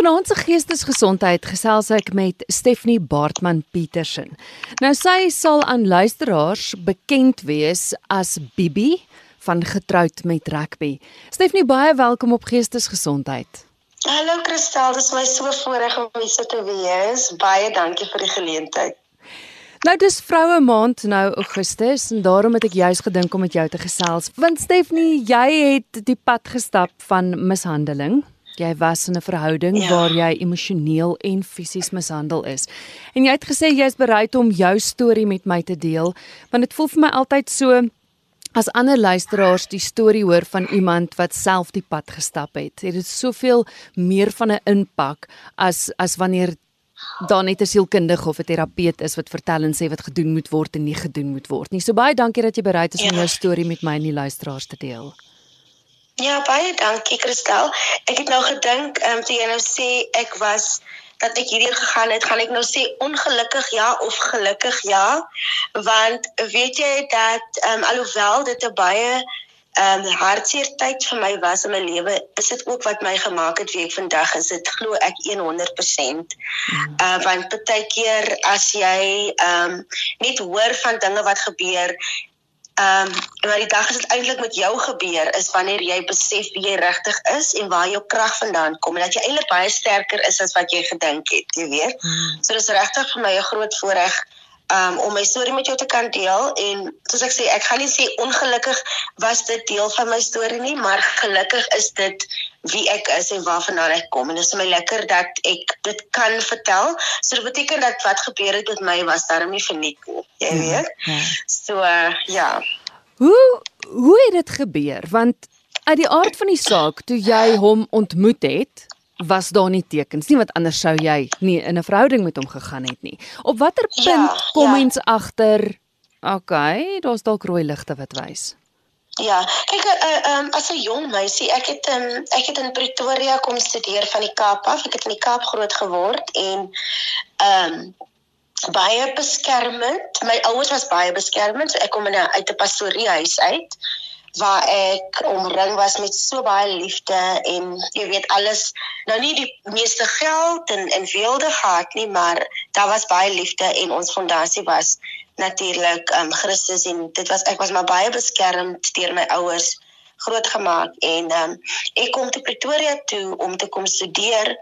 vanaand se geestesgesondheid gesels ek met Stephanie Baartman Petersen. Nou sy sal aan luisteraars bekend wees as Bibi van getroud met rugby. Stephanie, baie welkom op Geestesgesondheid. Hallo Kristal, dit is my so voorreg om hier te wees. Baie dankie vir die geleentheid. Nou dis vroue maand nou Augustus en daarom het ek juis gedink om met jou te gesels. Want Stephanie, jy het die pad gestap van mishandeling jy was in 'n verhouding ja. waar jy emosioneel en fisies mishandel is. En jy het gesê jy is bereid om jou storie met my te deel, want dit voel vir my altyd so as ander luisteraars die storie hoor van iemand wat self die pad gestap het. Het dit soveel meer van 'n impak as as wanneer dan net 'n sielkundige of 'n terapeut is wat vertel en sê wat gedoen moet word en nie gedoen moet word nie. So baie dankie dat jy bereid is om ja. jou storie met my en die luisteraars te deel. Ja, baie dankie Christel. Ek het nou gedink, ehm um, toe jy nou sê ek was dat ek hierdeur gegaan het, gaan ek nou sê ongelukkig ja of gelukkig ja, want weet jy dat ehm um, alhoewel dit 'n baie ehm um, hartseer tyd vir my was in my lewe, is dit ook wat my gemaak het wie ek vandag is. Dit glo ek 100%. Mm. Uh want baie keer as jy ehm um, net hoor van dinge wat gebeur Ehm um, maar die dag is dit eintlik met jou gebeur is wanneer jy besef wie jy regtig is en waar jou krag vandaan kom en dat jy eintlik baie sterker is as wat jy gedink het, jy weet. Hmm. So dis regtig vir my 'n groot voorreg um, om my storie met jou te kan deel en soos ek sê, ek gaan nie sê ongelukkig was dit deel van my storie nie, maar gelukkig is dit wie ek is en waarvandaan ek kom en dit is my lekker dat ek dit kan vertel. So dit beteken dat wat gebeur het met my was daarom nie verniet nie, jy ja, weet. Ja, ja. So uh, ja. Hoe hoe het dit gebeur? Want uit die aard van die saak toe jy hom ontmoet het, was daar nie tekens nie wat anders sou jy nie in 'n verhouding met hom gegaan het nie. Op watter ja, punt ja, kom mens ja. agter? Okay, daar's dalk rooi ligte wat wys. Ja, kyk uh, um, as 'n jong meisie, ek het um, ek het in Pretoria kom studeer van die Kaap af. Ek het in die Kaap groot geword en ehm um, baie beskermend. My ouers was baie beskermend. So ek kom in 'n uit 'n pastoriehuis uit waar ek omring was met so baie liefde en jy weet alles nou nie die meeste geld en en weelde gehad nie maar daar was baie liefde en ons fondasie was natuurlik um Christus en dit was ek was maar baie beskermd deur my ouers grootgemaak en um ek kom te Pretoria toe om te kom studeer.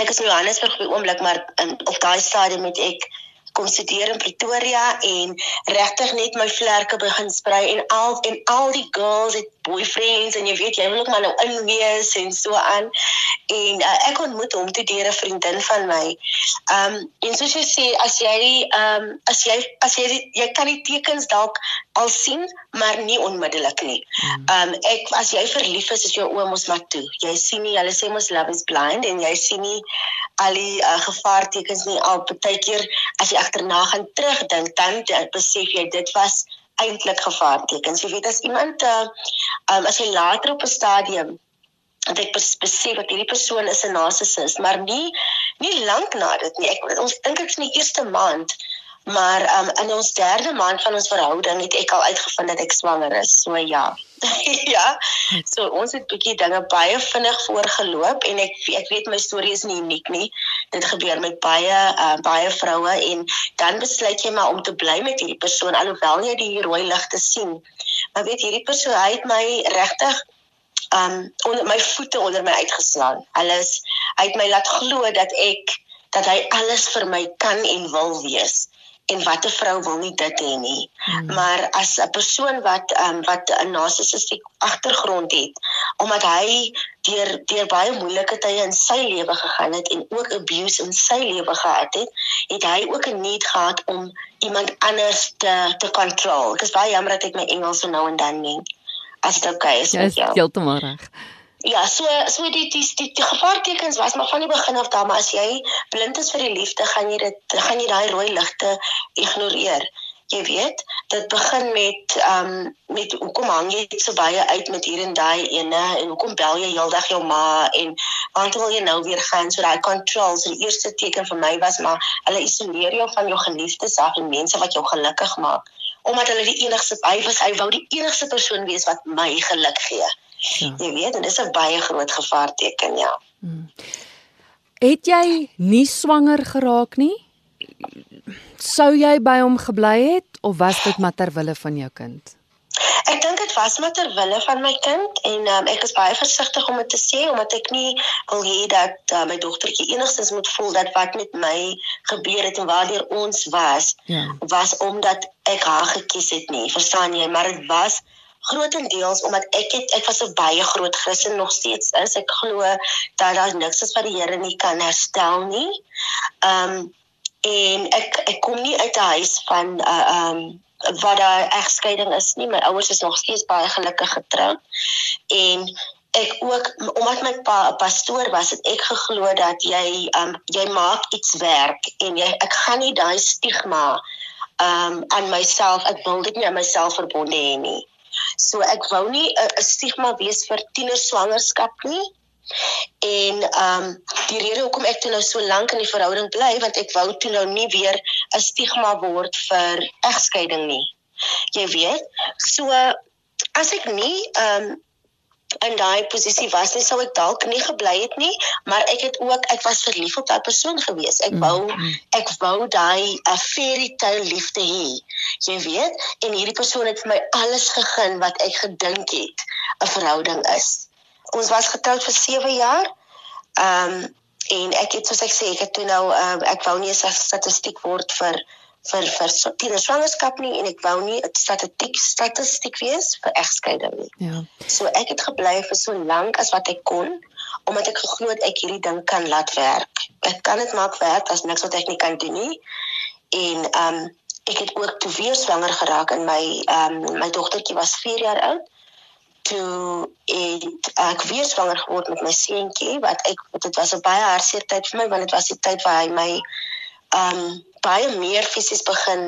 Ek is in Johannesburg op die oomblik maar in op daai stadium met ek kom studeer in Pretoria en regtig net my vlerke begin sprei en al en al die girls het boyfriends en jy weet jy wil ook maar nou inwees en so aan en uh, ek ontmoet hom toe deur 'n vriendin van my. Um en soos jy sê as jy um as jy as jy jy kan die tekens dalk al sien maar nie onmiddellik nie. Um ek as jy verlief is is jou oë mos maar toe. Jy sien nie hulle sê mos love is blind en jy sien nie al die uh, gevaartekens nie al baie keer as jy agterna gaan terugdink dan besef jy dit was eintlik gevaartekens. Jy weet as iemand uh, um, as jy later op 'n stadium dat ek besef dat hierdie persoon is 'n narcissus, maar nie nie lank na dit nie. Ek ons dink ek's in die eerste maand Maar um, in ons derde maand van ons verhouding het ek al uitgevind dat ek swanger is. So ja. ja. So ons het bietjie dinge baie vinnig voorgeloop en ek ek weet my storie is nie uniek nie. Dit gebeur met baie uh, baie vroue en dan besluit jy maar om te bly met hierdie persoon alhoewel jy die rooi ligte sien. Maar weet hierdie persoon hy het my regtig um onder my voete onder my uitgeslaan. Alles hy het my laat glo dat ek dat hy alles vir my kan en wil wees en watter vrou wil nie dit hê nie. Hmm. Maar as 'n persoon wat ehm um, wat 'n narcissistiese agtergrond het, omdat hy deur deur baie moeilike tye in sy lewe gegaan het en ook abuse in sy lewe gehad het, het hy ook 'n need gehad om iemand anders te te control. Ek is baie jammer dat ek my Engels so nou en dan nie as dit okay is. Ja, is heeltemal reg. Ja, so so die die die, die gevaartekens was maar van die begin af daar, maar as jy blind is vir die liefde, gaan jy dit gaan jy daai rooi ligte ignoreer. Jy weet, dit begin met ehm um, met hoekom hang jy so baie uit met hier en daai ene en hoekom bel jy heeldag jou ma en want wil jy nou weer gaan so daai controls. Die eerste teken vir my was maar hulle isoleer jou van jou geliefdes af en mense wat jou gelukkig maak omdat hulle die enigste hy was hy wou die enigste persoon wees wat my geluk gee. Ja. Jy weet, dit is 'n baie groot gevaarteken, ja. Hmm. Het jy nie swanger geraak nie? Sou jy by hom gebly het of was dit maar ter wille van jou kind? Ek dink dit was maar ter wille van my kind en um, ek is baie versigtig om dit te sê omdat ek nie wil hê dat uh, my dogtertjie enigstens moet voel dat wat met my gebeur het en waardeur ons was ja. was omdat ek haar gekies het nie. Verstaan jy? Maar dit was grootendeels omdat ek het ek was 'n baie groot Christen nog steeds is. Ek glo dat daar niks is wat die Here nie kan herstel nie. Ehm um, en ek ek kom nie uit 'n huis van 'n uh, eh, ehm um, wat daar egskeiding is nie. My ouers is nog steeds baie gelukkig getroud. En ek ook omdat my pa 'n pastoor was, het ek geglo dat jy um jy maak iets werk en jy ek gaan nie daai stigma um aan myself, ek wil dit nie aan myself verbonde hê nie. So ek wou nie 'n stigma wees vir tiener swangerskap nie. En ehm um, die rede hoekom ek toe nou so lank in die verhouding bly want ek wou toe nou nie weer 'n stigma word vir egskeiding nie. Jy weet, so as ek nie ehm um, in daai posisie was nie sou ek dalk nie gebly het nie maar ek het ook ek was verlief op daai persoon gewees ek wou mm, mm. ek wou daai 'n uh, fairy tale liefde hê jy weet en hierdie persoon het vir my alles gegee wat ek gedink het 'n verhouding is ons was getroud vir 7 jaar. Ehm um, en ek het soos ek sê, ek het toe nou um, ek wou nie 'n statistiek word vir vir vir tiener swangerskap nie en ek wou nie 'n statistiek statistiek wees vir egskeiding nie. Ja. So ek het gebly vir so lank as wat ek kon omdat ek geglo het ek hierdie ding kan laat werk. Ek kan dit maak werk as niks wat ek nie kan doen nie. En ehm um, ek het ook toe weer swanger geraak en my ehm um, my dogtertjie was 4 jaar oud toe het ek weer swanger geword met my seentjie wat ek dit was 'n baie hartseer tyd vir my want dit was die tyd waar hy my um, baie meer fisies begin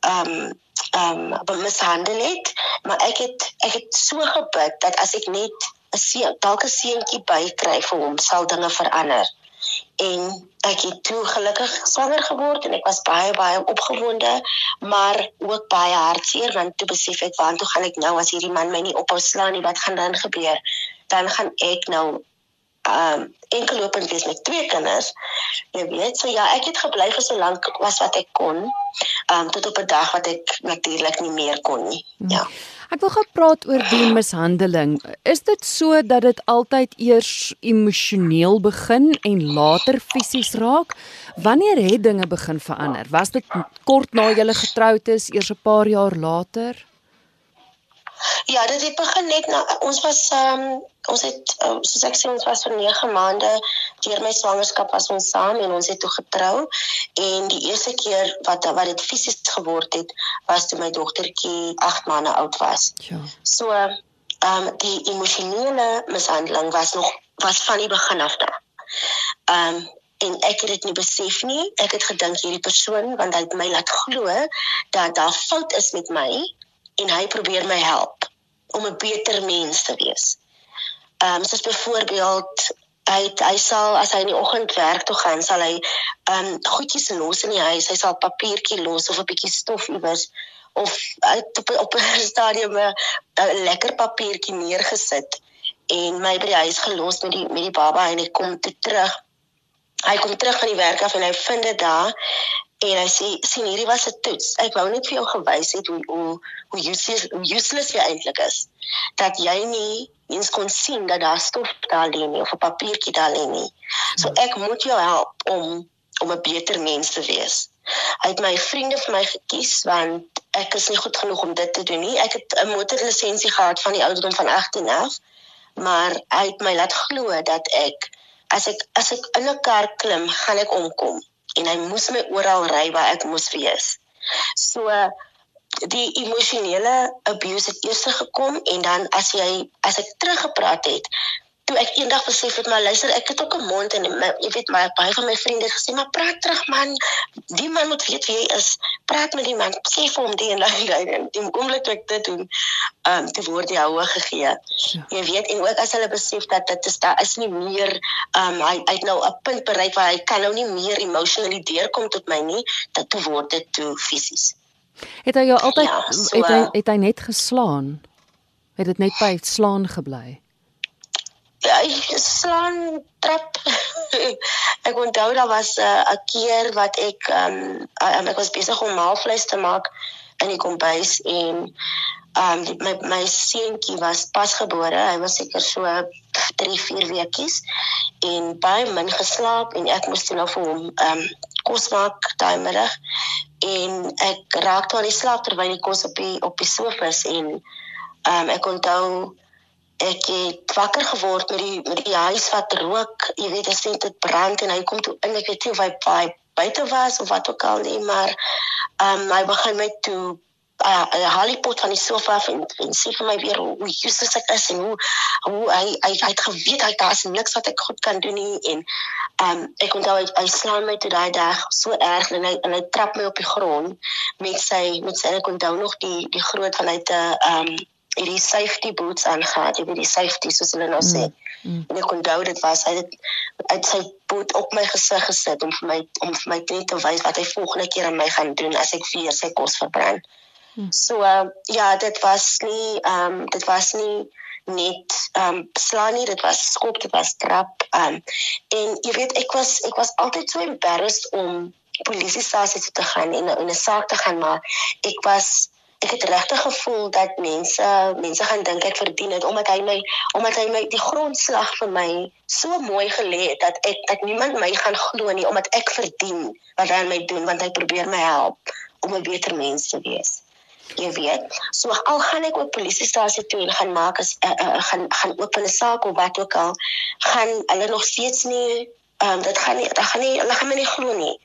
ehm um, ehm um, mishandel het maar ek het ek het so gebid dat as ek net 'n seun dalk 'n seentjie bykry vir hom sal dinge verander. En ek het toe gelukkig swanger geword en ek was baie baie opgewonde maar ook baie hartseer want toe besef ek waar toe gaan ek nou as hierdie man my nie ophou slaan nie? Wat gaan dan gebeur? Dan gaan ek nou ehm um, enkel lopend wees met twee kinders jy weet so ja ek het gebly vir so lank was wat ek kon ehm um, tot op 'n dag wat ek natuurlik nie meer kon nie ja hmm. Ek wil gepraat oor die mishandeling. Is dit so dat dit altyd eers emosioneel begin en later fisies raak? Wanneer het dinge begin verander? Was dit kort na julle getroud is, eers 'n paar jaar later? Ja, dit het begin net na ons was ehm um, ons het um, soos ek sê ons was vir 9 maande deur my swangerskap was ons saam en ons het toe getrou en die eerste keer wat wat dit fisies geword het was toe my dogtertjie 8 maande oud was. Ja. So ehm um, die emosionele mishandeling was nog was van die begin af daar. Ehm um, en ek het dit nie besef nie. Ek het gedink hierdie persoon want hy het my laat glo dat daar fout is met my en hy probeer my help om 'n beter mens te wees. Ehm um, soos byvoorbeeld hy hy sal as hy in die oggend werk toe gaan, sal hy ehm um, goedjies los in die huis. Hy sal papiertjie los of 'n bietjie stof iewers of op op 'n stadium 'n lekker papiertjie neergesit en my by die huis gelos met die met die baba en hy kom toe terug. Hy kom terug van die werk af en hy vind dit daar en hy sê sien hierdie was 'n toets. Ek wou net vir jou gewys het hoe hoe hoe useless hoe useless jy eintlik is. Dat jy nie eens kon sien dat daar stof daar lê nie of 'n papiertjie daar lê nie. So ek moet jou help om om 'n beter mens te wees. Hy het my vriende vir my gekies want ek is nie goed genoeg om dit te doen nie. Ek het 'n motorlisensie gehad van die ouderdom van 18 af, maar hy het my laat glo dat ek as ek as ek in 'n kar klim, gaan ek omkom en hy moes my oral ry waar ek moes wees. So die emosionele abuse het eers gekom en dan as jy as ek teruggepraat het toe ek eendag besef het maar luister ek het ook 'n mond en my, jy weet my baie van my vriende gesê maar praat terug man. Die man moet weet wie hy is. Praat met die man. Sê vir hom die en daai en die oomblik toe ek dit doen um te word die houe gegee. Ja. jy weet en ook as hulle besef dat dit is daar is nie meer um hy hy het nou 'n punt bereik waar hy kan nou nie meer emotionally deurkom tot my nie dat toe word dit toe fisies. Het hy jou altyd ja, so, het hy het hy net geslaan? Het dit net by slaan gebly hy slaan trap. ek onthou daar was 'n uh, keer wat ek ehm um, ek was besig om maalvleis te maak in die kombuis en ehm um, my my seentjie was pasgebore. Hy was seker so 3, 4 weekies en baie min geslaap en ek moes toe nou vir hom um, kos maak daai middag en ek raak toe aan die slaap terwyl die kos op die op die sofas en ehm um, ek onthou ek het wakker geword met die met die huis wat rook, jy weet as dit brand en hy kom toe in ek weet nie of hy baie buite was of wat ook al nie, maar ehm um, hy begin met toe uh, halipot van die sofa af en, en sê vir my weer hoe useless ek is en hoe hoe hy hy, hy het geweet hy daar's niks wat ek goed kan doen nie. En um, ek onthou hy, hy slaan my toe daai dag so erg en hy en hy trap my op die grond met sy met sy ek onthou nog die die groot vanuit 'n ehm um, hierdie safety boots aangetree, jy weet die safety soos hulle nou sê. Mm, mm. En ek onthou dit was hy het uit sy boot op my gesig gesit om vir my om vir my te wys wat hy volgende keer aan my gaan doen as ek weer sy kos verbrand. Mm. So uh, ja, dit was nie ehm um, dit was nie net ehm um, slaan nie, dit was skop, dit was trap. Ehm um, en jy weet ek was ek was altyd so embarrassed om polisiestasie te gaan en 'n 'n saak te gaan maar ek was ek het regtig gevoel dat mense mense gaan dink ek verdien dit omdat hy my omdat hy my die grondslag vir my so mooi gelê het dat ek dat niemand my gaan glo nie omdat ek verdien wat hy aan my doen want hy probeer my help om 'n beter mens te wees. Jy weet, so al gaan ek op polisiestasie toe en gaan maak as uh, uh, gaan gaan open 'n saak of wat ook al, gaan hulle nog steeds nie ehm um, dit gaan nie dit gaan nie hulle gaan my nie glo nie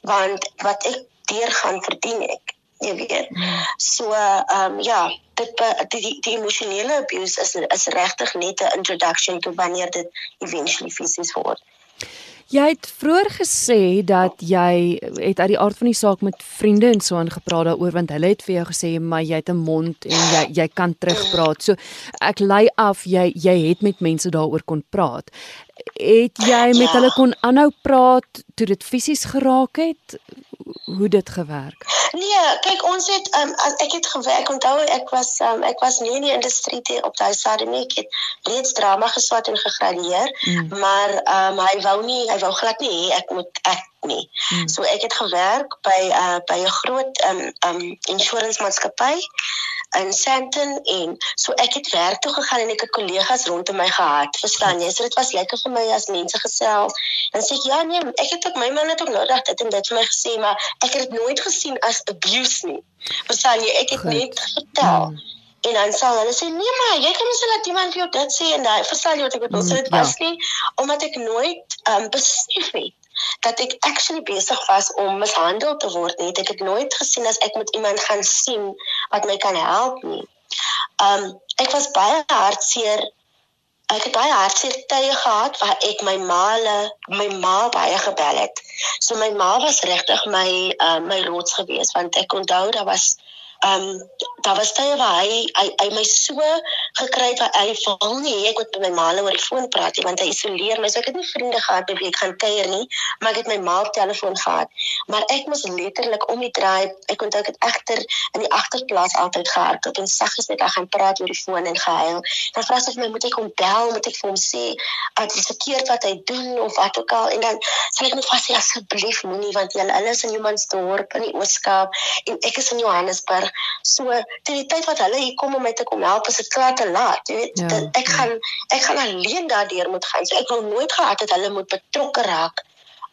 want wat ek deur gaan verdien ek jy weet. So ehm um, ja, dit die die, die emosionele abuse is is regtig net 'n introduction tot wanneer dit eventually fisies word. Jy het vroeër gesê dat jy het uit die aard van die saak met vriende en so aangepraat daaroor want hulle het vir jou gesê maar jy het 'n mond en jy jy kan terugpraat. So ek lei af jy jy het met mense daaroor kon praat. Het jy met ja. hulle kon aanhou praat toe dit fisies geraak het? hoe dit gewerk? Nee, kyk ons het um, ek het gewerk. Onthou ek was um, ek was nie in die industrie te, op daai stadium nie. Ek het reeds drama geswat en gegradueer, mm. maar um, hy wou nie hy wou glad nie hê ek moet ek nie. Mm. So ek het gewerk by uh, by 'n groot um, um insurance maatskappy in Sandton en so ek het werk toe gegaan en ek het kollegas rondom my gehad. Verstaan jy? So dit was lekker vir my as mense gesels. En sê ek ja nee, ek het ook my man het ook nodig dit en dit vir my gesê, maar ek het dit nooit gesien as abuse nie. Verstaan jy? Ek het Goed. net vertel. Hmm. En dan sal hulle sê nee maar jy kan mos laat iemand vir jou dit sê en daai verstaan jy wat ek bedoel? So dit was ja. nie omdat ek nooit um besef het dat ek actually besig was om mishandel te word nie. Ek het nooit gesien as ek met iemand gaan sien wat my kan help nie. Um ek was baie hartseer. Ek het baie hartseer tye gehad waar ek my maale, my ma baie gebel het. So my ma was regtig my uh, my rots gewees want ek onthou daar was ehm um, daar was tye waar hy hy, hy my so gekry het dat hy wil nie ek moet met my ma oor die foon praat nie want hy isoleer my so ek het nie vriende gehad wie ek gaan kuier nie maar ek het my ma op telefoon gehad. Maar ek moes letterlik om die draai ek ek het egter in die agterplaas altyd gehardop en saggies net gaan praat oor die foon en gehuil. Dan vra sy vir my moet ek hom bel? Moet ek vir hom sê dat dit verkeerd wat hy doen of wat ook al. En dan sê ek net vas asseblief moenie want jy hulle is in Johannesburg in die Ooskaap en ek is in Johannesburg So teen die tyd wat hulle hier kom om my te kom help, is dit klaar te laat. Jy weet, ja, ek ja. gaan ek gaan alleen daardeur moet gaan. So ek wil nooit gehad het hulle moet betrokke raak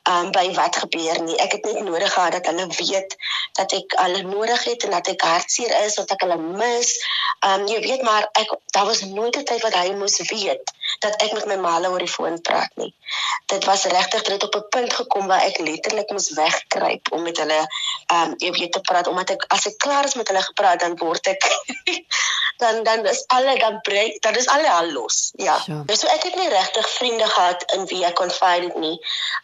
um, by wat gebeur nie. Ek het net nodig gehad dat hulle weet dat ek hulle nodig het en dat ek hartseer is of ek hulle mis. Um jy weet maar ek daar was nooit 'n tyd wat hy moes weet dat ek met my ma oor die foon praat nie. Dit was regtig dit op 'n punt gekom waar ek letterlik moes wegkruip om met hulle um jy weet te praat omdat ek as ek klaar is met hulle gepraat dan word ek dan dan is alle dan breek dan is alle al los. Ja. ja. So ek het nie regtig vriende gehad in wie ek confide nie.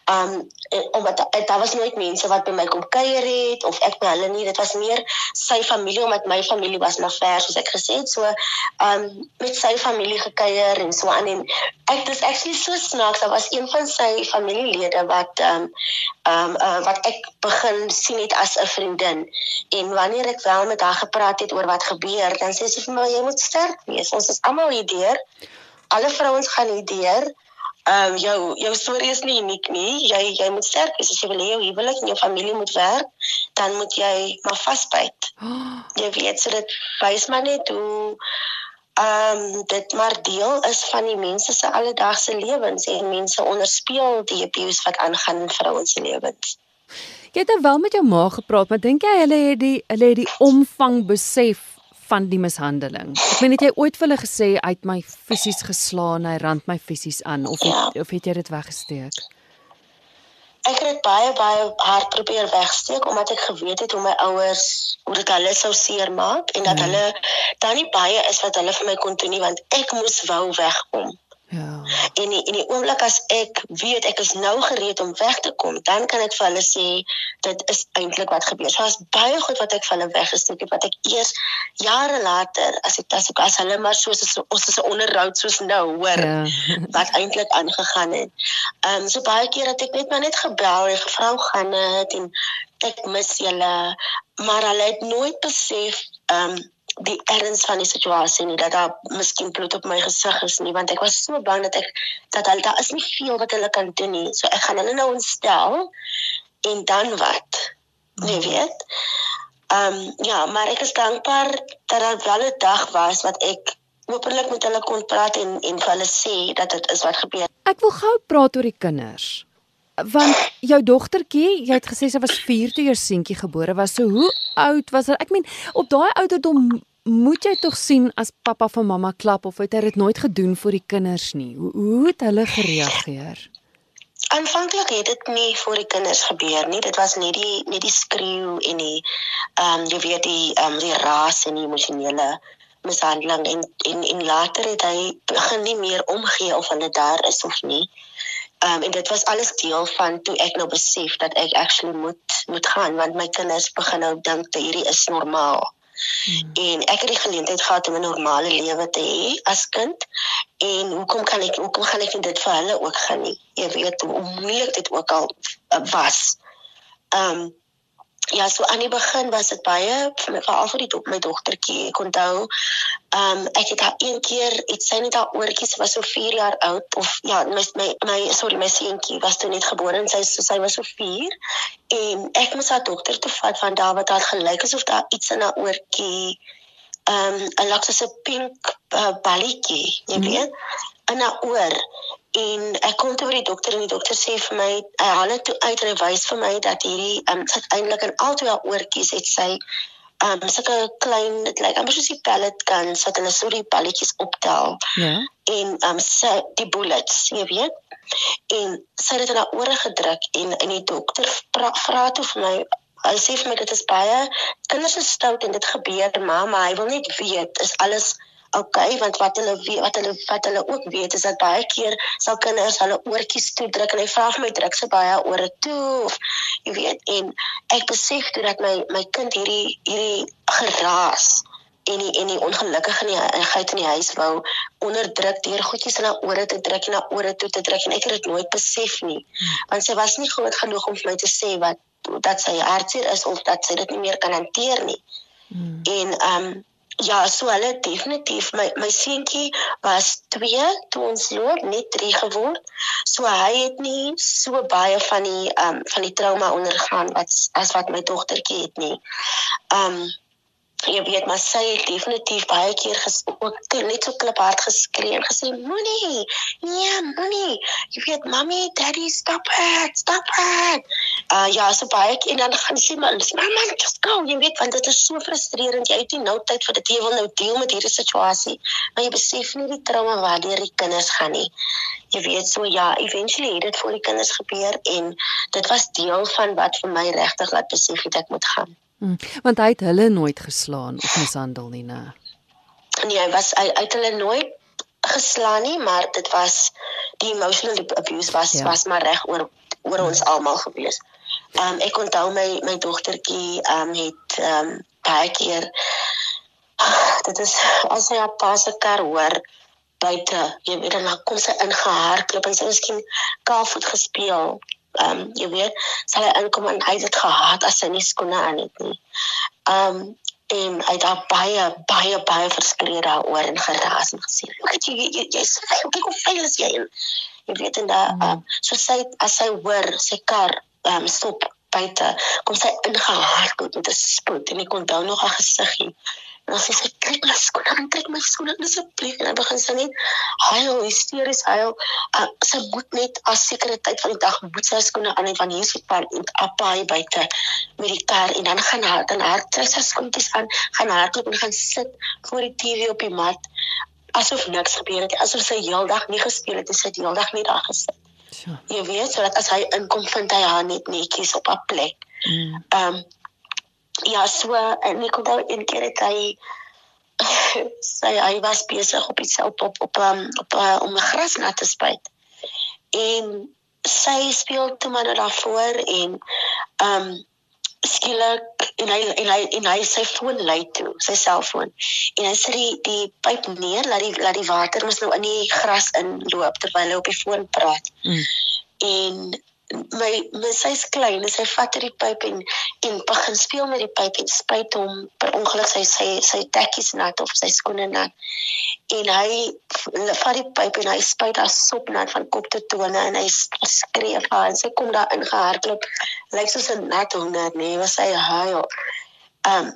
Um omdat daar was nooit mense wat by my kom kuier het of ek by hulle nie. Dit was meer sy familie omdat my familie was maar ver soos ek gesê het. So um met sy familie gekuier en so aan en ek dis actually so snaaks. Daar was een van sy familielede wat um um uh, wat ek begin sien het as 'n vriendin. En wanneer ek wel met haar gepraat het oor wat gebeur, dan sê sy vir my jy moet sterk wees. Ons is almal hier deur. alle vrouens gaan hierdeur. Ehm um, jou jou storie is nie uniek nie. Jy jy moet sterk wees as jy wil hê jou huwelik en jou familie moet werk, dan moet jy maar vasbyt. Oh. Jy weet so dit wys maar net hoe ehm um, dit maar deel is van die mense se alledaagse lewens en mense onderspeel die abuse wat aangaan in vrouens se lewens. Jy het nou wel met jou ma gepraat, maar dink jy hulle het die hulle het die omvang besef van die mishandeling. Ek meen het jy ooit vir hulle gesê uit my fisies geslaan, hy rand my fisies aan of het, ja. of het jy dit weggesteek? Ek het baie baie hard probeer wegsteek omdat ek geweet het hoe my ouers hoe dit hulle sou seermaak en dat ja. hulle dan nie baie is wat hulle vir my kon doen nie want ek moes wou wegkom. Ja. En in die oomblik as ek weet ek is nou gereed om weg te kom, dan kan ek vir hulle sê dit is eintlik wat gebeur. So as baie goed wat ek vir hulle weggesteek het wat ek eers jare later as ek as ek as hulle maar soos as, ons is 'n onderhoud soos nou hoor ja. wat eintlik aangegaan het. Ehm um, so baie keer dat ek net maar net gebel en gevra gaan dit en ek mis julle, maar hulle het nooit besef ehm um, die erns van die situasie nie dat daar miskien bloed op my gesig is nie want ek was so bang dat ek dat hulle daar is nie veel wat hulle kan doen nie. So ek gaan hulle nou instel en dan wat? Nee weet. Ehm um, ja maar ek is dankbaar dat daar wel 'n dag was wat ek openlik met hulle kon praat en en vir hulle sê dat dit is wat gebeur. Ek wil gou praat oor die kinders. Want jou dogtertjie, jy het gesê sy was 4 toe jou seentjie gebore was. So hoe oud was sy? Ek meen, op daai ouderdom moet jy tog sien as pappa van mamma klap of het hy dit nooit gedoen vir die kinders nie? Hoe hoe het hulle gereageer? Aanvanklik het dit nie vir die kinders gebeur nie. Dit was net die net die skreeu en die ehm um, jy weet die ehm um, die raas en die emosionele mishandeling en en en later het hy begin nie meer omgee of hulle daar is of nie. Um, en dit was alles deel van toe ek nou besef dat ek actually moet moet gaan want my kinders begin nou dink dat hierdie is normaal. Hmm. En ek het die geleentheid gehad om 'n normale lewe te hê as kind. En hoekom kan ek hoekom gaan ek dit vir hulle ook gaan nie? Jy weet hoe moeilik dit ook al was. Ehm um, Ja, so aan die begin was dit baie veral vir die do my dogtertjie. Ek onthou, ehm um, ek het haar een keer iets sy net haar oortjies was so 4 jaar oud of ja, my my, my sorry, my seentjie was toe net gebore en sy so sy was so 4 en ek moes haar dokter toe vat van daar wat haar gelyk asof daar iets in haar oortjie ehm um, 'n lakse se pink uh, balletjie, jy mhm. weet, mm. in haar oor en ek kom toe by die dokter en die dokter sê vir my hy haal dit toe uit en hy wys vir my dat hierdie um, sit eintlik in albei haar oortjies het sy um sulke klein dit lyk amper soos die pellet guns wat hulle so die balletjies optel. Ja. En um sy die bullets, jy weet. En sy het dit in haar ore gedruk en en die dokter vra toe vir my hy sê vir my dit is baie kinders is stout en dit gebeur maar maar hy wil net weet is alles okay want wat hulle weet wat hulle wat hulle ook weet is dat baie keer sal kinders hulle oortjies toedruk en hy vra vir my druk se baie ore toe of jy weet en ek besef toe dat my my kind hierdie hierdie geraas en die en die ongelukkige geit in die huis wou onderdruk deur goedjies in haar ore te druk en haar ore toe te druk en ek het dit nooit besef nie want sy was nie groot genoeg om vir my te sê wat dat sy hartseer is of dat sy dit nie meer kan hanteer nie hmm. en ehm um, Ja, so hulle definitief my my seentjie was 2 toe ons loop, net 3 geword. So hy het nie so baie van die ehm um, van die trauma ondergaan wat as wat my dogtertjie het nie. Ehm um, jy weet maar sy het definitief baie keer ook net so kliphard geskree en gesê moenie. Nee moenie. Jy weet mami daddy stop it stop it. Uh ja so baie keer en dan gaan sy maar mama just go. Jy weet want dit is so frustrerend. Jy het nie nou tyd vir dit. Jy wil nou deel met hierdie situasie maar jy besef nie die trauma wat deur die kinders gaan nie. Jy weet so ja eventually het dit vir die kinders gebeur en dit was deel van wat vir my regtig laat besef het ek moet gaan Hmm, want hy het hulle nooit geslaan of mishandel nie, né? Nee, hy was uit, uit hulle nooit geslaan nie, maar dit was die emotional abuse was ja. was maar reg oor oor ons almal gewees. Ehm um, ek onthou my my dogtertjie ehm um, het ehm um, baie keer dit is as sy haar pa se kar hoor buite, jy weet dan kom sy ingehardloop en sy miskien kaalvoet gespeel ehm um, jy weet, hy inkom en hy het dit gehaat as sy nie skoene aan het nie. Ehm um, en hy het daar baie baie baie verskree daaroor en geraas en gesê kyk jy jy jy's kyk hoe vuil is jy en jy weet en daai um, so sy as sy hoor sy kar um, stop buite kom sy ingehardloop met 'n spoed en ek kon dan nog haar gesiggie En dan sê sy, kyk my skoene, kyk my skoene asseblief. En dan begin sy net huil, hysteries huil. Uh, sy moet net as sekere tyd van die dag moet sy skoene aan het want hier is die pan en appa hy buite met die kar en dan gaan haar dan haar trek sy skoentjies aan, gaan hardloop en gaan sit voor die TV op die mat asof niks gebeur het, asof sy heeldag nie gespeel het, sy het heeldag net daar gesit. Ja. Jy weet, sodat as hy inkom vind hy haar net netjies op haar plek. Ehm mm. um, ja, so en ek onthou een keer het hy sy hy was besig op iets op op op um, op uh, om 'n gras nat te spuit. En sy speel toe maar daarvoor en ehm um, skielik en hy en hy en hy sy foon lui toe, sy selfoon. En hy sit die die pyp neer, laat die laat die water mos nou in die gras inloop terwyl hy op die foon praat. Mm. En my my sy's klein en sy vat hierdie pyp en en begin speel met die pyp en spuit hom per ongeluk sy sy sy tekkies nat of sy skoene nat. En hy vat die pyp en hy spuit haar sop nat van kop tot tone en hy skree vir haar en sy kom daar ingehardloop lyk soos 'n nat honder nee was sy huil. Um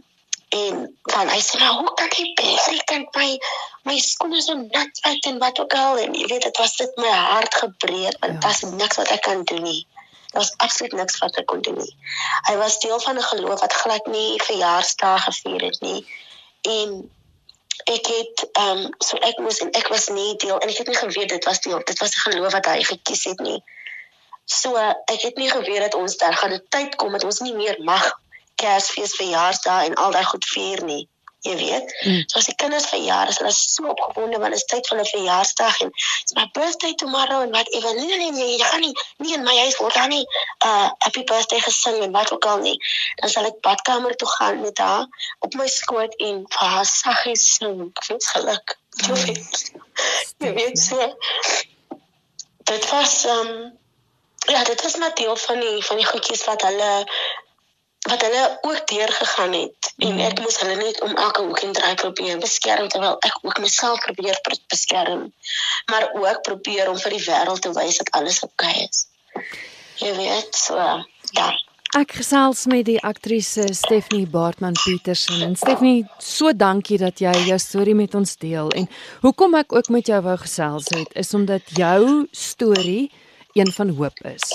en van hy sê nou hoe kan jy besig kan my my skoene so nat uit en wat ook al. En jy weet dit was dit my hart gebreek want ja. daar's niks wat ek kan doen nie. Daar's absoluut niks wat ek kon doen nie. Hy was deel van 'n geloof wat glad nie verjaarsdag gevier het nie. En ek het ehm um, so ek moes en ek was nie deel en ek het nie geweet dit was deel dit was 'n geloof wat hy gekies het nie. So ek het nie geweet dat ons daar gaan 'n tyd kom dat ons nie meer mag Kersfees, verjaarsdae en al daai goed vier nie. Jy weet. Mm. So as die kinders verjaar, is hulle so opgewonde want dit is tyd vir 'n verjaarsdag en it's my birthday tomorrow and what even nee nee nee, jy gaan nie nie in my huis word dan nie uh happy birthday gesing en wat ook al nie. Dan sal ek badkamer toe gaan met haar op my skoot en vir haar saggies sing. Ek geluk. Jy mm. weet. Jy weet so. Dit was um ja, dit is net deel van die van die goedjies wat hulle wat hulle ook deurgegaan het en mm. ek moes hulle net om elke hoek en draai probeer beskerm terwyl ek ook myself probeer beskerm maar ook probeer om vir die wêreld te wys dat alles oukei okay is. Jy weet, so ja. Ek gesels met die aktrise Stephanie Baartman Petersen en Stephanie, so dankie dat jy jou storie met ons deel en hoekom ek ook met jou wou gesels het is omdat jou storie een van hoop is.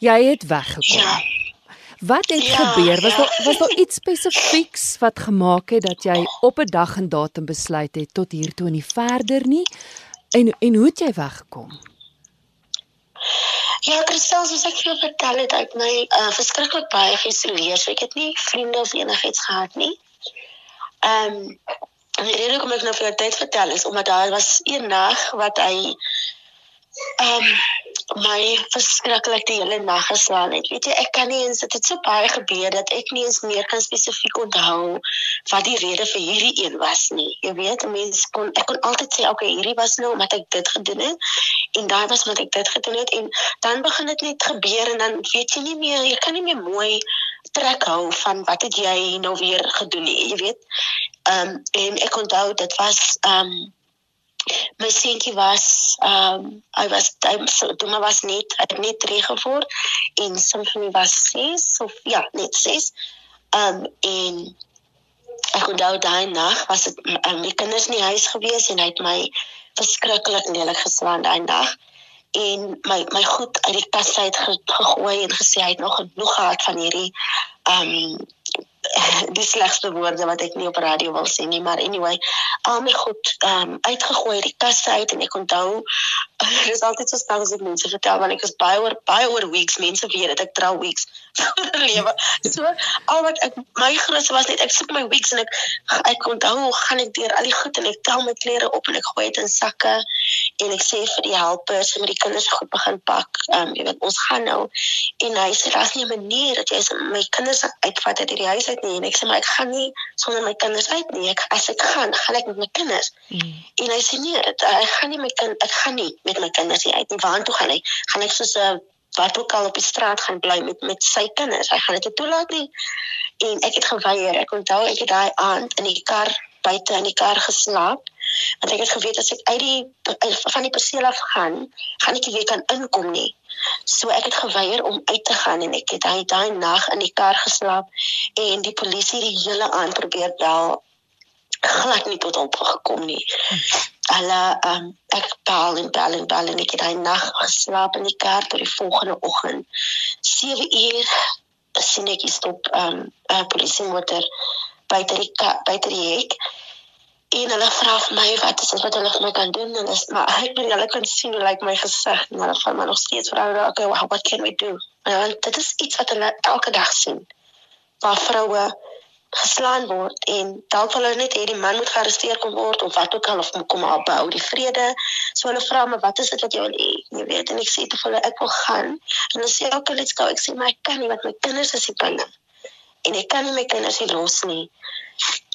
Jy het weggekom. Ja. Wat het ja, gebeur? Was ja. daar was daar iets spesifieks wat gemaak het dat jy op 'n dag en datum besluit het tot hier toe en nie verder nie? En en hoe het jy weggekom? Ja, Christel, soos ek vir vertel het, ek my uh, verskriklik baie geïsoleer. So ek het nie vriende of enigiets gehad nie. Ehm um, en die rede hoekom ek nou vir jou tyd vertel is omdat daar was een nag wat hy ehm um, my verskriklik die hele nag geslaan het. Weet jy, ek kan nie eens dit het so baie gebeur dat ek nie eens meer kan spesifiek onthou wat die rede vir hierdie een was nie. Jy weet, mense kon ek kon altyd sê, "Oké, okay, hierdie was nou omdat ek dit gedoen het." En daai was omdat ek dit gedoen het en dan begin dit net gebeur en dan weet jy nie meer, jy kan nie meer mooi trek hou van wat het jy nou weer gedoen nie, jy weet. Ehm um, en ek onthou dit was ehm um, my seentjie was ehm um, hy was hy toe maar was net hy het net 3 geword en Simfonie was 6 of ja net 6 ehm um, en ek onthou daai nag was dit um, my kinders nie huis gewees en hy het my verskriklik lelik geslaan daai nag. En my my goed uit die kas uit gegooi en gesê hy het nog genoeg gehad van hierdie ehm um, die slegste woorde wat ek nie op radio wil sê nie, maar anyway, al my goed um uitgegooi die kaste uit en ek onthou dit is altyd so snaaks as ek mense vertel want ek is baie oor baie oor weeks, mense weet dat ek trou weeks lewe. So al wat ek my grootste was net ek soek my weeks en ek ek onthou hoe gaan ek deur al die goed en ek tel my klere op en ek gooi dit in sakke en ek sê vir die helpers en met die kinders goed begin pak. Um jy weet ons gaan nou en hy sê daar's nie 'n manier dat jy my kinders uitvat uit hierdie huis uit nie en ek sê maar ek gaan nie sonder my kinders uit nie. Ek as ek gaan, gaan ek met my kinders. Mm. En hy sê nee, dit, ek gaan nie my kind ek gaan nie met my kinders hier uit nie. Waar toe gaan hy? Gaan ek soos 'n wat ook al op die straat gaan bly met met sy kinders. Hy gaan dit toelaat nie. en ek het geweier. Ek onthou ek het daai aand in die kar buite in die kar geslaap want ek het geweet as ek uit die van die perseel af gaan, gaan ek nie weer kan inkom nie. So ek het geweier om uit te gaan en ek het daai daai nag in die kar geslaap en die polisie die hele aand probeer bel glad nie tot op gekom nie. Hulle um, ek bel en bel en bel en ek het daai nag geslaap in die kar tot die volgende oggend. 7 uur sien ek stop um, polisie motor buite die buite die hek en hulle vra vir my wat is dit wat hulle vir my kan doen? En is maar ek weet hulle kan sien hoe lyk my gesig en hulle vra my nog steeds vra hulle okay what can we do? En dit is iets wat hulle elke dag sien. Waar vroue geslaan word en dalk hulle net hê die man moet gearresteer kom word of wat ook al of kom maar bou die vrede so hulle vra my wat is dit wat jy wil hê jy weet en ek sê te hulle ek wil gaan en hulle sê okay let's go ek sê maar ek kan nie want my kinders is hier binne en ek kan nie my kinders hier los nie.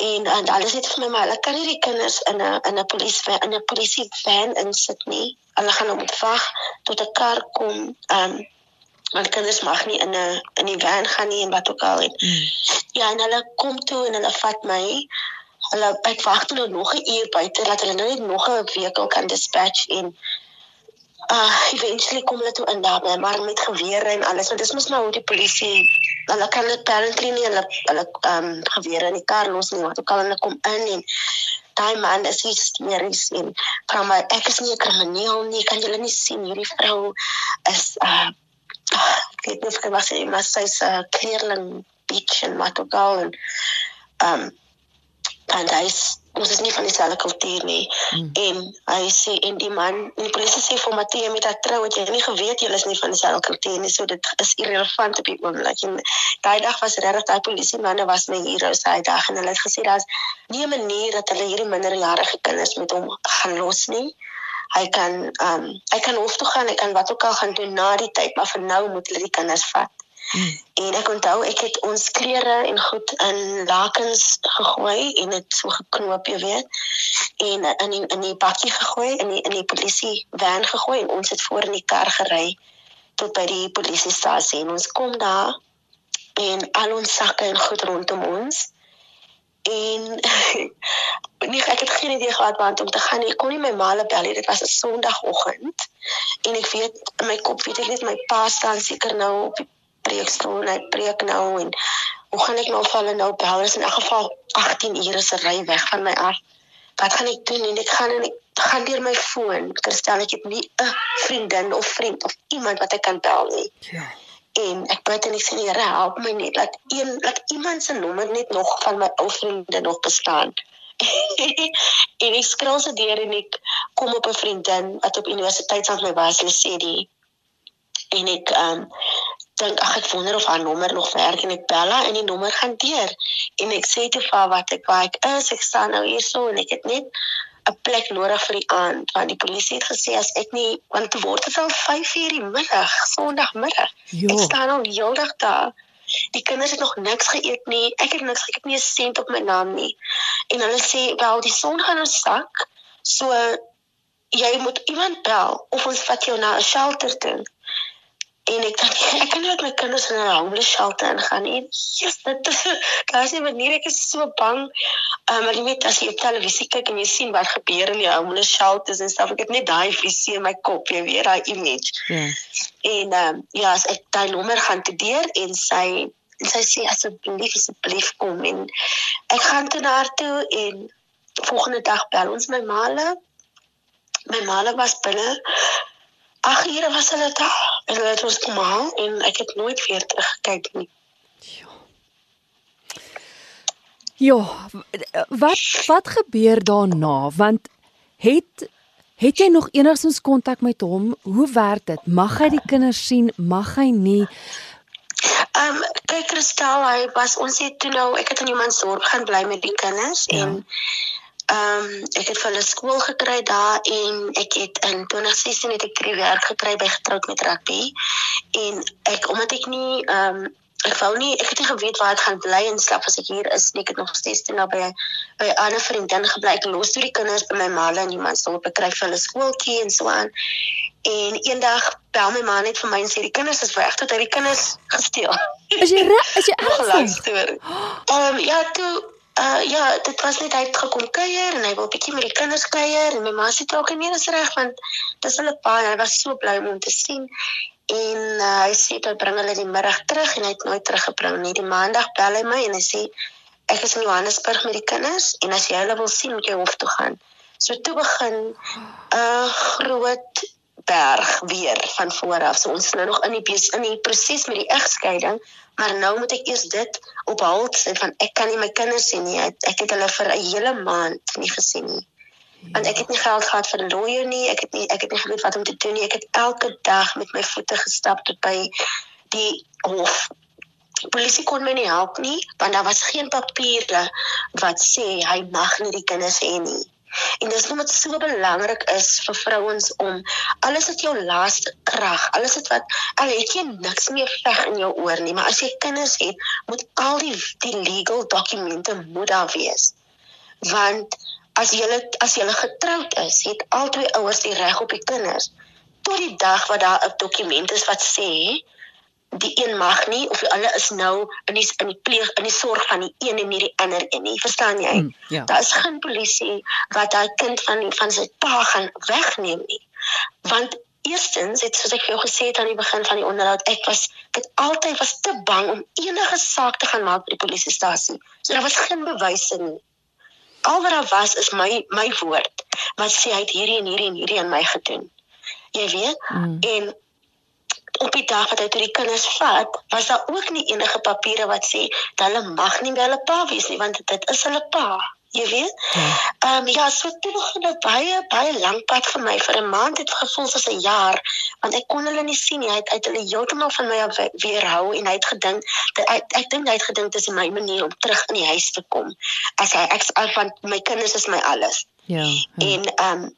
En en alles het vir my maar hulle kan nie die kinders in 'n in 'n polisie in 'n polisie van insit nie. Hulle gaan hom wag tot 'n kar kom. Ehm um, want kinders mag nie in 'n in die van gaan nie en wat ook al. En, mm. Ja, en hulle kom toe en hulle vat my. Hulle ek wag toe nog 'n uur buite dat hulle nou net nog 'n vehikel kan dispatch en uh eventually kom hulle toe in daar maar met gewere en alles. Want dis mos nou hoe die polisie hulle kan dit apparently nie hulle hulle um, gewere in die kar los nie want ook al hulle kom in en daai man is hysteries en vra my ek is nie 'n krimineel nie kan julle nie sien hierdie vrou is uh ek weet nie of ek was sy maar sy's 'n uh, kleerling bitch en wat ook al en ehm um, en hy's ons is nie van dieselfde kultuur nie. Mm. En hy sê en die man, die polisie sê vir Matthee met dat trou het jy nie geweet jy is nie van dieselfde kultuur nie, so dit is irrelevant op die oomblik. En daai dag was regtig daai polisie manne was my heroes daai dag en hulle het gesê daar's nie 'n manier dat hulle hierdie minderjarige kinders met hom gaan los nie. Hy kan ehm um, hy kan hof toe gaan, hy kan wat ook al gaan doen na die tyd, maar vir nou moet hulle die kinders vat. Hmm. En ek onthou ek het ons klere en goed in lakens gegooi en dit so geknoop, jy weet. En in die, in die bakkie gegooi in die in die polisie van gegooi en ons het voor in die kar gery tot by die polisiestasie en ons kom daar en al ons sakke en goed rondom ons en nie ek het geen idee gehad waar om te gaan nie. Ek kon nie my ma bel nie. Dit was 'n Sondagoggend. En ek weet in my kop weet ek net my pa staan seker nou op die preekstoel en hy preek nou en hoe gaan ek nou val en nou bel is in elk geval 18 ure se ry weg van my af. Wat gaan ek doen en ek gaan en ek gaan deur my foon. Kristel ek het nie 'n vriendin of vriend of iemand wat ek kan bel nie. Ja. En ek bid en ek sê Here help my net dat een dat iemand se nommer net nog van my ou vriende nog bestaan. en ek skrol se deur en ek kom op 'n vriendin wat op universiteit saam met my was, hulle sê die en ek um, dink ag ek wonder of haar nommer nog werk en ek bel haar en die nommer gaan deur en ek sê te vir wat ek waar ek is ek staan nou hierso en ek het net 'n plek nodig vir die aand want die polisie het gesê as ek nie want dit word dit al 5:00 die middag sondagmiddag. Ek staan al heeldag daar. Die kinders het nog niks geëet nie. Ek het niks ek het nie 'n sent op my naam nie. En hulle sê wel die son gaan nou sak so jy moet iemand bel of ons vat jou na 'n shelter toe en ek dink ek kan nie met my kinders in 'n homeless shelter ingaan nie. Jesus, dit daar's nie manier ek is so bang. Um, maar jy weet as jy op televisie kyk en jy sien wat gebeur in die homeless shelters en stuff, ek het net daai visie in my kop, jy weet, daai image. Ja. En ehm um, ja, as ek daai nommer gaan te deur en sy en sy sê asseblief asseblief kom en ek gaan toe na haar toe en volgende dag bel ons my maale. My maale was binne 8 ure was hulle daar en hulle het ons kom haal en ek het nooit weer teruggekyk nie. Ja. Ja, wat wat gebeur daarna? Want het het jy nog enigstens kontak met hom? Hoe werk dit? Mag hy die kinders sien? Mag hy nie? Ehm um, kyk Kristal, hy was ons het toe nou ek het in iemand se dorp gaan bly met die kinders ja. en Ehm um, ek het vir hulle skool gekry daar en ek het in 2016 het ek drie werk gekry by getroud met rugby en ek omdat ek nie ehm um, ek wou nie ek het nie geweet waar ek gaan bly en slaap as ek hier is nie. Ek het nog steeds toe naby by 'n ander vriendin gebly. Ek los toe die kinders by my ma en iemand sou bekry vir hulle skooltjie en so aan. En eendag bel my ma net vir my en sê die kinders is weg tot hy die kinders gesteel. Is jy reg? Is jy ernstig? Ehm um, ja, toe uh ja, dit was net hy het gekom kuier en hy wil bietjie met die kinders kuier en my ma sê ook nee, dis reg want dis hulle pa en hy was so bly om hom te sien. En uh, hy sê hy bring hulle die middag terug en hy het nooit teruggebring nie. Die maandag bel hy my en hy sê ek is in Johannesburg met die kinders en as jy hulle wil sien, moet jy hof toe gaan. So toe begin 'n uh, groot berg weer van voor af. So ons is nou nog in die in die proses met die egskeiding, maar nou moet ek eers dit op halt sê van ek kan nie my kinders sien nie. Ek het hulle vir 'n hele maand nie gesien nie want ek het nie geld gehad vir 'n lawyer nie. Ek het nie ek het nie geweet wat om te doen nie. Ek het elke dag met my voete gestap tot by die hof. Die polisie kon my nie help nie want daar was geen papiere wat sê hy mag nie die kinders hê nie. En dis net wat so belangrik is vir vrouens om alles wat jou laaste krag, alles wat al het jy niks meer veg in jou oor nie, maar as jy kinders het, moet al die die legal dokumente moet daar wees. Want as jy as jy getroud is, het albei ouers die reg op die kinders tot die dag wat daar 'n dokument is wat sê die een mag nie of hulle is nou in die in die pleeg in die sorg van die een en nie die ander een nie. Verstaan jy? Mm, ja. Daar is geen polisie wat daai kind van van sy pa gaan wegneem nie. Want eerstens het soos ek jou gesê het aan die begin van die onderhoud, ek was ek altyd was te bang om enige saak te gaan maak by die polisiestasie. So daar was geen bewyse nie al wat daar was is my my woord wat sê hy het hierdie en hierdie en hierdie aan my gedoen. Jy weet? Mm. En op die dag wat hy toe die kinders vat, was daar ook nie enige papiere wat sê dat hulle mag nie by hulle pa wees nie want dit is hulle pa jy weet. Ja. Ehm um, ja, so dit was 'n baie baie lank pad vir my vir 'n maand het gevoel soos 'n jaar want ek kon hulle nie sien nie. Hy het uit hulle heeltemal van my af weerhou en hy het gedink dat ek ek dink hy het gedink dit is my manier om terug in die huis te kom. As hy ek van my kinders is my alles. Ja. ja. En ehm um,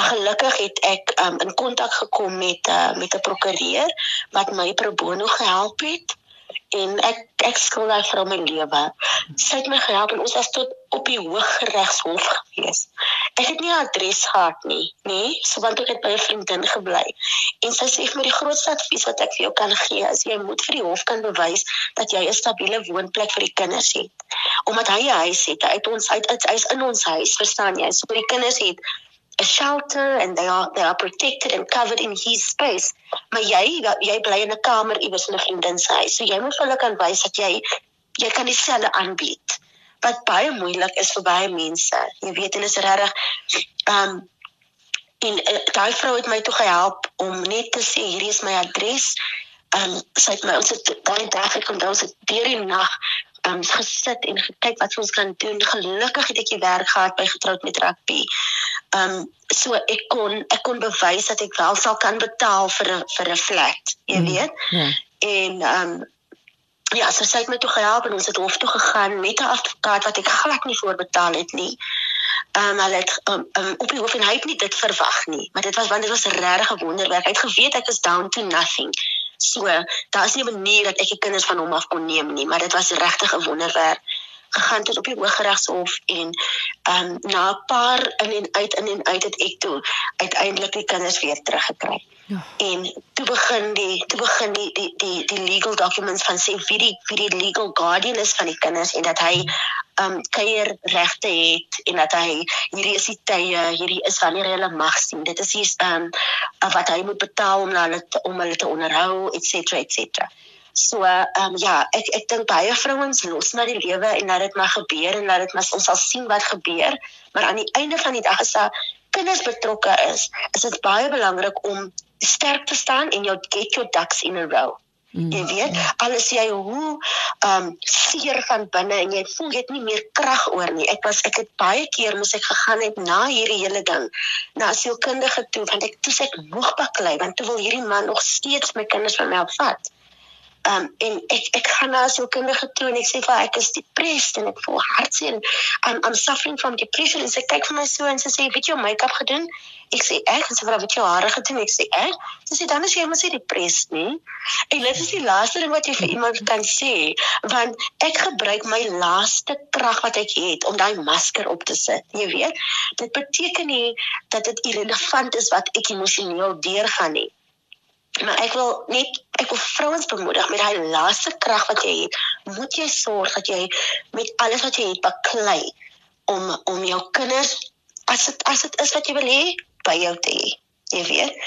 gelukkig het ek um, in kontak gekom met uh, met 'n prokureur wat my pro bono gehelp het en ek ek skuld daai vrou my lewe. Sy het my gehelp en ons was tot op die Hooggeregshof gewees. Ek het nie 'n adres gehad nie, nê? Nee? So want ek het by 'n vriendin gebly. En sy sê vir my die grootste advies wat ek vir jou kan gee is jy moet vir die hof kan bewys dat jy 'n stabiele woonplek vir die kinders het. Omdat hy 'n huis het, uit ons uit hy's in ons huis, verstaan jy? So die kinders het a shelter and they are they are protected and covered in his space. Maar jy jy bly in 'n kamer iewers in 'n vriendin se huis. So jy moet hulle kan wys dat jy jy kan dieselfde aanbied. Wat baie moeilik is vir baie mense. Jy weet en is regtig um en uh, daai vrou het my toe gehelp om net te sê hierdie is my adres. Um sy het my ons het daai dag gekom, ons het deur die nag um gesit en gekyk wat ons kan doen. Gelukkig het ek die werk gehad by getroud met rugby. Um so ek kon ek kon bewys dat ek wel sal kan betaal vir 'n vir 'n flat, jy mm, weet. Ja. En um ja, so sy het my toe gehelp en ons het hof toe gegaan met 'n advokaat wat ek glad nie voorbetaal het nie. Um hulle het um, um op die hof en hy het nie dit verwag nie, maar dit was want dit was 'n regte wonderwerk. Hy het geweet ek is down to nothing. So, daar's nie 'n manier dat ek die kinders van hom af kon neem nie, maar dit was regtig 'n wonderwerk gegaan tot op die Hooggeregshof en ehm um, na 'n paar in en uit in en uit het ek toe uiteindelik die kinders weer teruggekry. Ja. En toe begin die toe begin die die die die legal documents van sê wie die wie die legal guardian is van die kinders en dat hy um kuier regte het en dat hy hierdie is die tye, hierdie is wanneer hulle mag sien. Dit is hier um wat hy moet betaal om hulle te, om hulle te onderhou, et cetera, So um ja, ek ek dink baie vrouens los na die lewe en laat dit maar gebeur en laat dit maar ons sal sien wat gebeur, maar aan die einde van die dag as daar kinders betrokke is, is dit baie belangrik om sterk te staan en jou get your ducks in a row. Mm. Jy weet, alles jy hoe ehm um, seer van binne en jy voel jy het nie meer krag oor nie. Ek was ek het baie keer moes ek gegaan het na hierdie hele ding na sielkundige toe want ek toe ek moeg baklei want toe wil hierdie man nog steeds my kinders van my afvat. Um en ek ek gaan na so kindige toe en ek sê vir ek is depressed en ek voel hartseer. I'm I'm suffering from depression en sy kyk vir my so en sy sê, "Het jy jou make-up gedoen?" Ek sê, "Ek." Sy vra, "Het jy jou hare gedoen?" Ek sê, "Ek." Sy sê, "Dan is jy mos nie depressed nie." En dit is die laaste ding wat jy vir iemand kan sê, want ek gebruik my laaste krag wat ek het om daai masker op te sit. Jy weet, dit beteken nie dat dit irrelevant is wat ek emosioneel deurgaan nie. Maar ek wil net ek wil vrouens bemoedig met daai laaste krag wat jy het. Moet jy sorg dat jy met alles wat jy het baklei om om jou kinders as dit as dit is wat jy wil hê by jou te hê. Jy weet.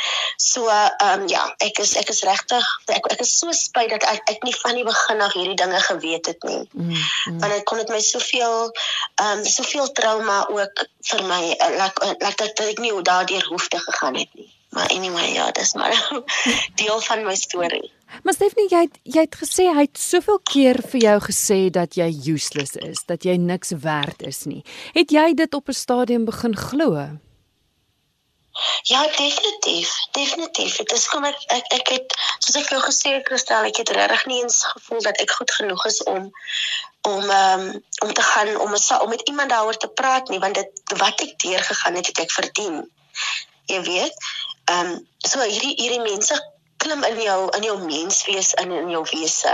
So ehm um, ja, ek is ek is regtig ek ek is so spyt dat ek ek nie van die begin af hierdie dinge geweet het nie. Mm, mm. Want dit kon dit my soveel ehm um, soveel trauma ook vir my uh, like uh, like dat ek nie daardeur hoef te gegaan het nie. Maar anyway, ja, dis maar deel van my storie. Maar Stephanie, jy het, jy het gesê hy het soveel keer vir jou gesê dat jy useless is, dat jy niks werd is nie. Het jy dit op 'n stadium begin glo? Ja, definitief. Definitief. Dit is kom ek ek, ek het soos ek jou gesê het, Christel, ek het regtig nie eens gevoel dat ek goed genoeg is om om um, om te gaan om om met iemand daaroor te praat nie, want dit wat ek deur gegaan het, het ek verdien. Jy weet? Ehm um, so hierdie hierdie mense klim in jou in jou menswees in in jou wese.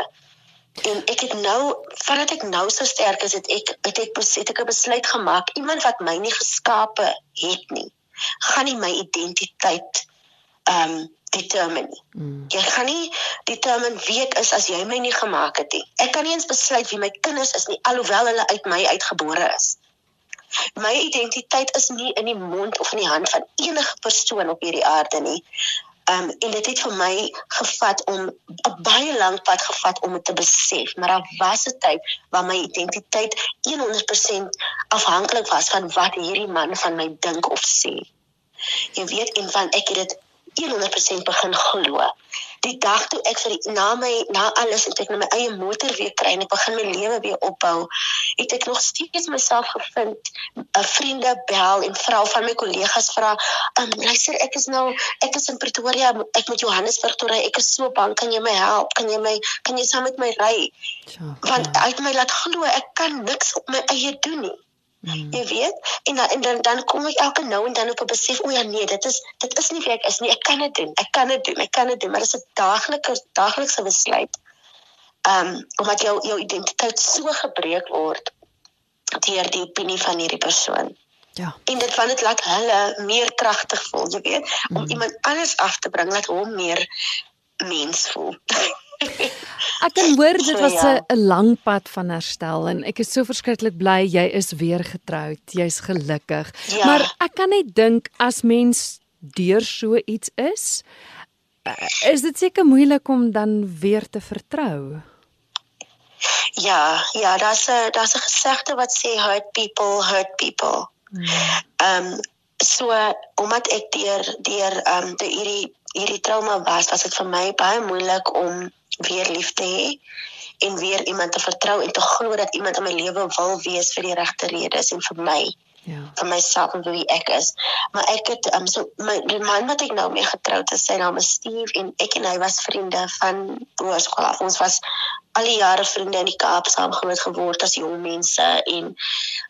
En ek het nou vandat ek nou so sterk is, het ek het ek besit ek 'n besluit gemaak. Iemand wat my nie geskape het nie, gaan nie my identiteit ehm um, determine. Mm. Jy gaan nie determine wie ek is as jy my nie gemaak het nie. Ek kan nie eens besluit wie my kinders is nie alhoewel hulle uit my uitgebore is. My identiteit is nie in die mond of in die hand van enige persoon op hierdie aarde nie. Um en dit het vir my gevat om 'n baie lank pad gevat om dit te besef, maar daar was 'n tyd waar my identiteit 100% afhanklik was van wat hierdie man van my dink of sê. Jy weet, en van ek het dit 100% begin glo. Die dag toe ek vir die, na my na alles het ek na my eie motor weer kry en ek begin my lewe weer opbou het ek nog steeds myself gevind 'n uh, vriende bel en vra van my kollegas vra um, luister ek is nou ek is in Pretoria ek moet Johannesburg toe ry ek is so bang kan jy my help? Kan jy my kan jy saam met my ry? Want ja. uit my laat glo ek kan niks op my eie doen nie Mm. Jy weet, en dan en dan, dan kom ek elke nou en dan op 'n besef, o ja nee, dit is dit is nie wie ek is nie. Ek kan dit doen. Ek kan dit doen. Ek kan dit doen, maar dit is 'n daaglikse daaglikse besluit. Ehm um, omdat jou jou identiteit so gebreek word deur die opinie van hierdie persoon. Ja. En dit van dit laat hulle meer kragtig voel, jy weet, om mm. iemand anders af te bring laat hom meer mens voel. Ek kan hoor dit was 'n ja. lang pad van herstel en ek is so verskriklik bly jy is weer getroud. Jy's gelukkig. Ja. Maar ek kan net dink as mens deur so iets is, eh, is dit seker moeilik om dan weer te vertrou. Ja, ja, daar's 'n daar's 'n gesegde wat sê hurt people hurt people. Hmm. Ehm um, so omdat ek deur deur ehm um, die hierdie hierdie trauma was, was dit vir my baie moeilik om weer lief te hê en weer iemand te vertrou en te glo dat iemand in my lewe wil wees vir die regte redes en vir my. Ja. vir myself en wie ek is. Maar ek het um, so my die man wat ek nou mee getroud is, sy naam is Steve en ek en hy was vriende van hoërskool af. Ons was al die jare vriende in die Kaap saam groot geword as jong mense en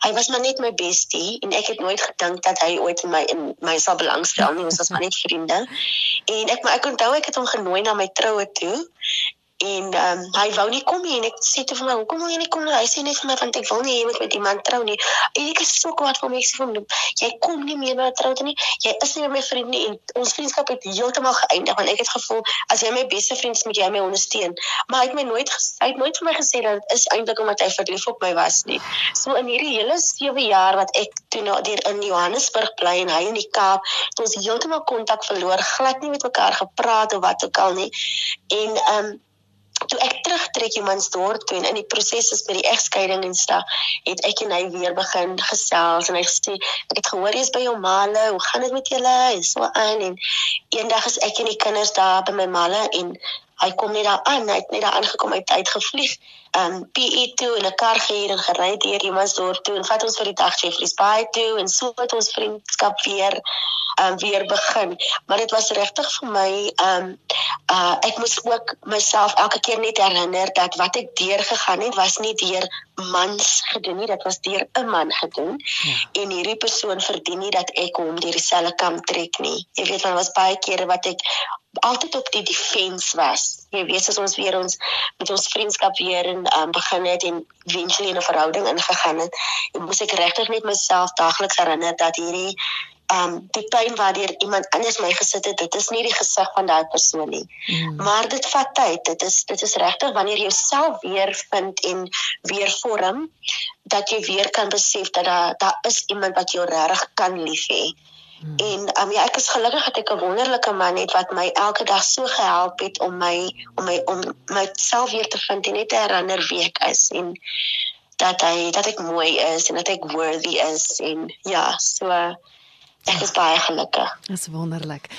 hy was maar net my bestie en ek het nooit gedink dat hy ooit in my in my sal belangstel nie. Ons was maar net vriende. En ek maar ek onthou ek het hom genooi na my troue toe en ehm um, hy wou nie kom nie en ek sê te vir my hoekom wil jy nie kom nie? Hy sê net vir my want ek wil nie moet met iemand trou nie. Ek is so kwaad vir my sê vir hom jy kom nie meer na trou toe nie. Jy is nie my vriend nie en ons vriendskap het heeltemal geëindig want ek het gevoel as jy my beste vriend is moet jy my ondersteun. Maar hy het my nooit hy het nooit vir my gesê dat dit is eintlik omdat hy verlief op my was nie. So in hierdie hele 7 jaar wat ek toe na deur in Johannesburg bly en hy in die Kaap het ons heeltemal kontak verloor glad nie met mekaar gepraat of wat ook al nie. En ehm um, toe ek terugtrek Johannesburg toe en in die proses is met die egskeiding en sta, het ek en hy weer begin gesels en hy sê ek het gehoor jy's by jou maale, hoe gaan dit met julle? En so aan en eendag is ek en die kinders daar by my maale en hy kom net daar aan, hy het net daar aangekom, hy het uitgevlieg. Um PE toe in 'n kar gehuur en gery deur Humansdorp toe en vat ons vir die dag Jeffreys Bay toe en so het ons vriendskap weer um weer begin. Maar dit was regtig vir my um uh ek moes ook myself elke keer net herinner dat wat ek deurgegaan het was nie deur mans gedoen nie, dit was deur 'n man gedoen. Ja. En hierdie persoon verdien nie dat ek hom deur dieselfde kam trek nie. Jy weet, daar was baie kere wat ek altyd op die defense was. Jy weet as ons weer ons met ons vriendskap weer in um, begin het en eventually in 'n verhouding ingegaan het, moes ek regtig net myself daagliks herinner dat hierdie um die pyn waardeur iemand anders my gesit het, dit is nie die gesig van daai persoon nie. Mm. Maar dit vat tyd. Dit is dit is regtig wanneer jy jouself weer vind en weer vorm dat jy weer kan besef dat daar daar is iemand wat jou regtig kan lief hê. Mm. En um ja, ek is gelukkig dat ek 'n wonderlike man het wat my elke dag so gehelp het om my om my om myself weer te vind en net te herinner wie ek is en dat hy dat ek mooi is en dat ek worthy is en ja, so Ek is baie gelukkig. Dis wonderlik.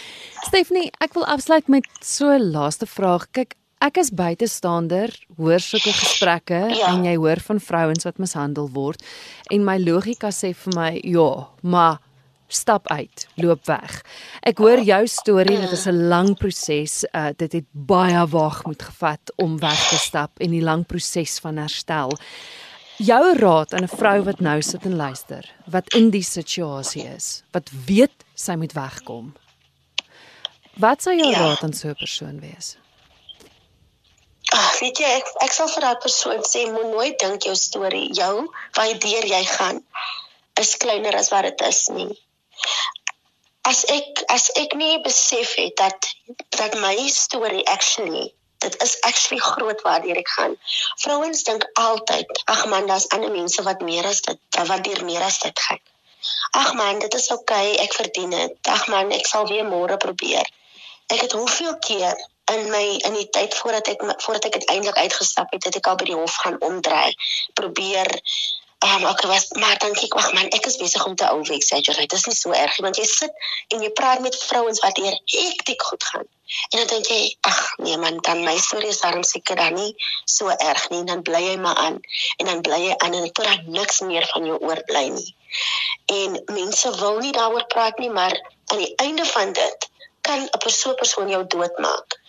Stephanie, ek wil afsluit met so 'n laaste vraag. Kyk, ek is buitestander, hoor sulke gesprekke ja. en jy hoor van vrouens wat mishandel word en my logika sê vir my, ja, maar stap uit, loop weg. Ek hoor jou storie, dit is 'n lang proses. Uh, dit het baie wag moet gevat om weg te stap en die lang proses van herstel. Jou raad aan 'n vrou wat nou sit en luister, wat in die situasie is, wat weet sy moet wegkom. Wat sou jou ja. raad aan so 'n persoon wees? Ag, weet jy, ek, ek sal vir daai persoon sê, moet nooit dink jou storie, jou wat deur jy gaan, is kleiner as wat dit is nie. As ek as ek nie besef het dat dat my storie actually dit is actually groot waardeur ek gaan. Vrouens dink altyd, ag man, daar's ander mense wat meer as dit, wat deur meer as dit gaan. Ag man, dit is oukei, okay, ek verdien dit. Ag man, ek sal weer môre probeer. Ek het hoeveel keer in my in die tyd voordat ek voordat ek uiteindelik uitgestap het, het ek al by die hof gaan omdraai, probeer um, okay, was maar dankie. Wag man, ek is besig om te ou exaggerate. Dit is nie so erg nie, want jy sit en jy praat met vrouens wat hier hektiek goed gaan. En dan dink jy, ag nee man, dan my storie is darm seker dan nie so erg nie. Dan bly jy maar aan en dan bly jy aan en tot dan niks meer van jou oorbly nie. En mense wil nie daaroor praat nie, maar aan die einde van dit kan 'n persoon persoon jou doodmaak.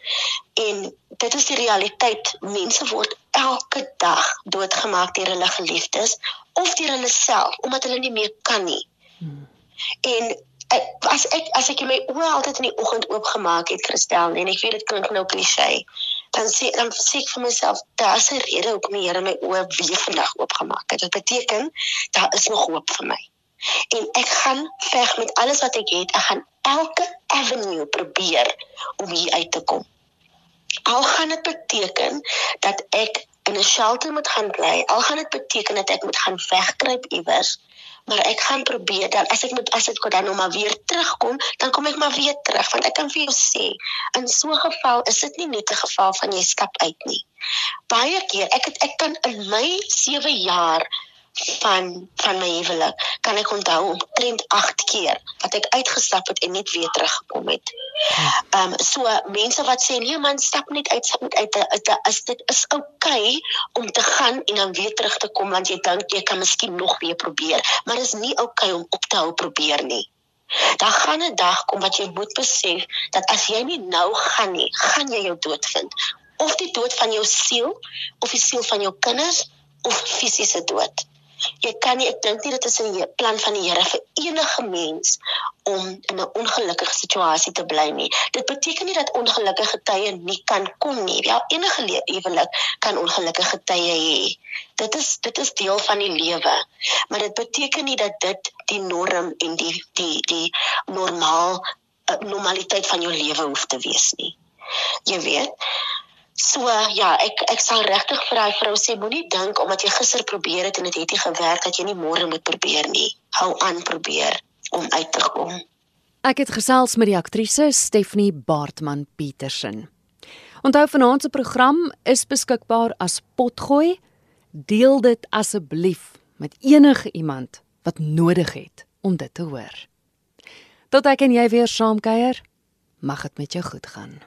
En dit is die realiteit. Mense word elke dag doodgemaak deur hulle geliefdes of deur hulle self omdat hulle nie meer kan nie. Hmm. En ek, as ek as ek my oë altyd in die oggend oopgemaak het, Christel, en ek weet dit klink nou klise, dan sê dan sê ek vir myself, daar's 'n rede hoekom die Here my oë weer vandag oopgemaak het. Dit beteken daar is nog hoop vir my. En ek gaan veg met alles wat ek het. Ek gaan elke avenue probeer om hier uit te kom. Al gaan dit beteken dat ek in 'n shelter moet gaan bly, al gaan dit beteken dat ek moet gaan wegkruip iewers, maar ek gaan probeer dan as ek moet as ek dan nou maar weer terugkom, dan kom ek maar weer terug want ek kan vir jou sê, in so 'n geval is dit nie net 'n geval van jy stap uit nie. Baie keer ek het ek kan in my 7 jaar van van my huwelik kan ek onthou omtrent 8 keer wat ek uitgestap het en net weer teruggekom het. Ehm um, so mense wat sê nee man stap net uit stap net uit uit is dit is oukei okay om te gaan en dan weer terug te kom want jy dink jy kan miskien nog weer probeer, maar is nie oukei okay om op te hou probeer nie. Daar gaan 'n dag kom wat jy moet besef dat as jy nie nou gaan nie, gaan jy jou dood vind. Of die dood van jou siel of die siel van jou kinders of fisiese dood jy kan nie ek dink nie dit is 'n plan van die Here vir enige mens om in 'n ongelukkige situasie te bly nie. Dit beteken nie dat ongelukkige tye nie kan kom nie. Ja, enige huwelik kan ongelukkige tye hê. Dit is dit is deel van die lewe. Maar dit beteken nie dat dit die norm en die die die normaal uh, normaliteit van jou lewe hoef te wees nie. Jy weet, So ja, ek ek sal regtig vir daai vrou sê moenie dink omdat jy gister probeer het en dit het nie gewerk dat jy nie môre moet probeer nie. Hou aan probeer om uit te kom. Ek het gesels met die aktrise Stephanie Baartman Petersen. Onthou vanaand se program is beskikbaar as potgooi. Deel dit asseblief met enige iemand wat nodig het om dit te hoor. Tot ek en jy weer saamkuier, mag dit met jou goed gaan.